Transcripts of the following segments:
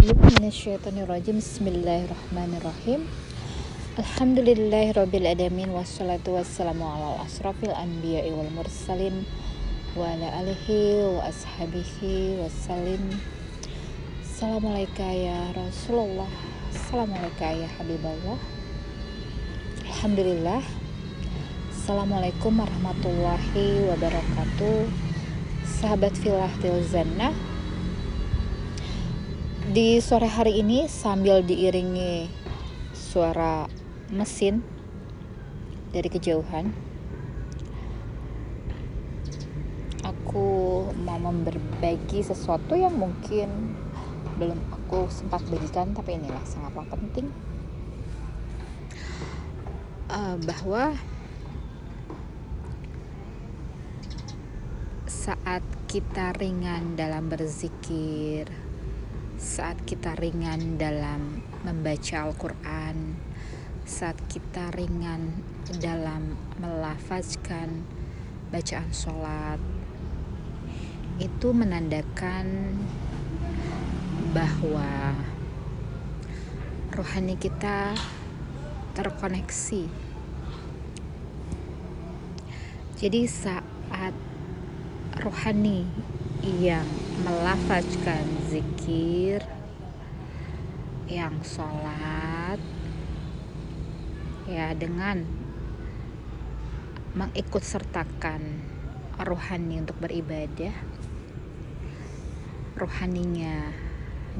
Minasyaitonirrajim Bismillahirrahmanirrahim. Alhamdulillahirrabbilalamin Wassalatu wassalamu ala asrafil anbiya wal mursalin Wa ala alihi wa ashabihi wassalim. Assalamualaikum ya Rasulullah. Assalamualaikum ya Habiballah Alhamdulillah. Assalamualaikum warahmatullahi wabarakatuh. Sahabat filah Tilzannah di sore hari ini sambil diiringi suara mesin dari kejauhan aku mau berbagi sesuatu yang mungkin belum aku sempat bagikan tapi inilah sangatlah penting. Uh, bahwa saat kita ringan dalam berzikir saat kita ringan dalam membaca Al-Quran, saat kita ringan dalam melafazkan bacaan sholat, itu menandakan bahwa rohani kita terkoneksi. Jadi saat rohani yang melafazkan zikir yang sholat ya dengan mengikut sertakan rohani untuk beribadah. Rohaninya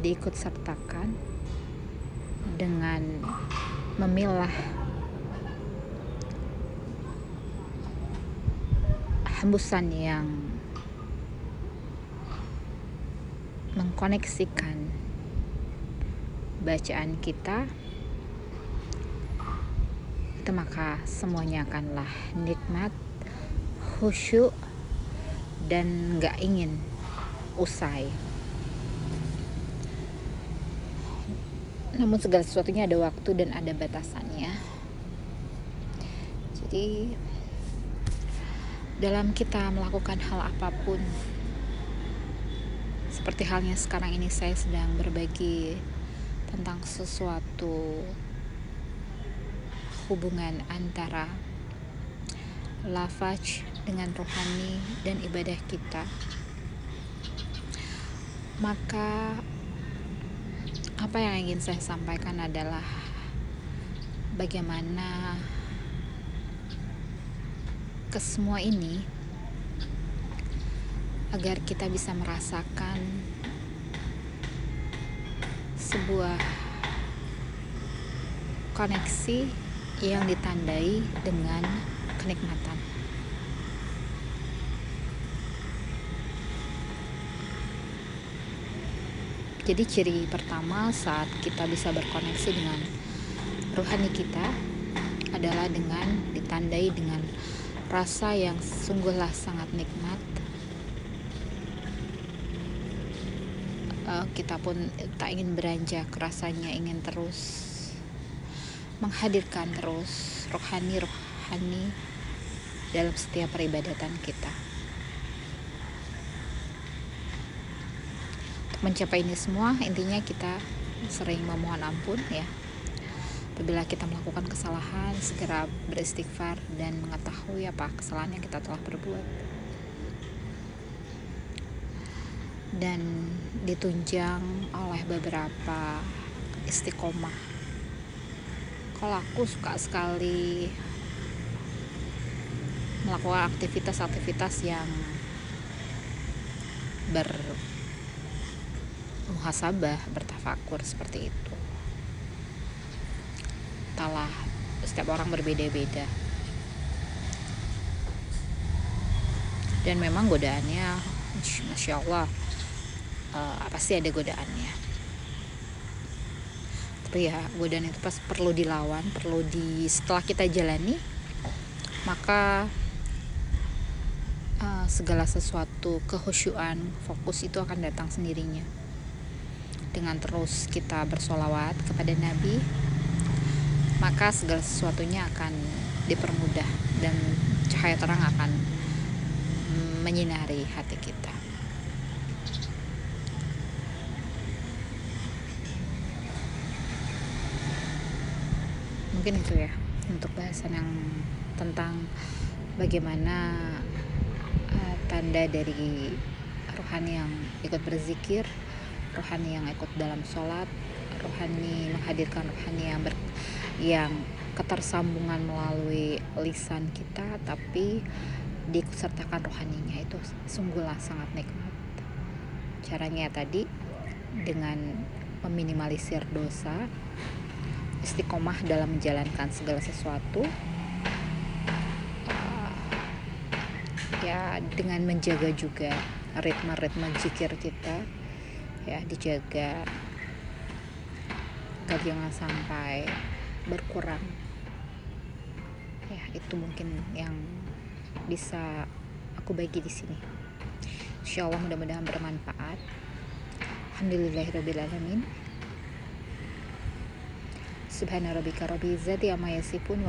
diikut sertakan dengan memilah hembusan yang mengkoneksikan bacaan kita itu maka semuanya akanlah nikmat khusyuk dan gak ingin usai. Namun segala sesuatunya ada waktu dan ada batasannya. Jadi dalam kita melakukan hal apa pun seperti halnya sekarang ini saya sedang berbagi tentang sesuatu hubungan antara lafaz dengan rohani dan ibadah kita. Maka apa yang ingin saya sampaikan adalah bagaimana kesemua ini agar kita bisa merasakan sebuah koneksi yang ditandai dengan kenikmatan. Jadi ciri pertama saat kita bisa berkoneksi dengan rohani kita adalah dengan ditandai dengan rasa yang sungguhlah sangat nikmat uh, kita pun tak ingin beranjak rasanya ingin terus menghadirkan terus rohani rohani dalam setiap peribadatan kita. Untuk mencapai ini semua intinya kita sering memohon ampun ya. Apabila kita melakukan kesalahan segera beristighfar dan mengetahui apa kesalahan yang kita telah berbuat dan ditunjang oleh beberapa istiqomah. Kalau aku suka sekali melakukan aktivitas-aktivitas yang ber muhasabah bertafakur seperti itu. Entahlah setiap orang berbeda-beda. Dan memang godaannya masya Allah uh, pasti ada godaannya? Tapi ya godaan itu pas perlu dilawan perlu di setelah kita jalani maka uh, segala sesuatu kehusyuan fokus itu akan datang sendirinya. Dengan terus kita bersolawat kepada Nabi maka segala sesuatunya akan dipermudah dan cahaya terang akan menyinari hati kita mungkin itu ya untuk bahasan yang tentang bagaimana uh, tanda dari rohani yang ikut berzikir rohani yang ikut dalam sholat rohani menghadirkan rohani yang ber, yang ketersambungan melalui lisan kita tapi diikutsertakan rohaninya. Itu sungguhlah sangat nikmat. Caranya tadi dengan meminimalisir dosa istiqomah dalam menjalankan segala sesuatu uh, ya dengan menjaga juga ritme-ritme jikir kita ya dijaga agar jangan sampai berkurang. Ya itu mungkin yang bisa aku bagi di sini. Insya Allah mudah-mudahan bermanfaat. Alhamdulillahirrabbilalamin Subhana rabbika rabbil izzati amma yasifun.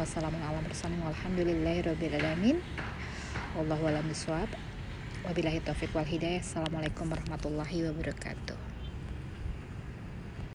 Wabillahi taufiq wal hidayah. Assalamualaikum warahmatullahi wabarakatuh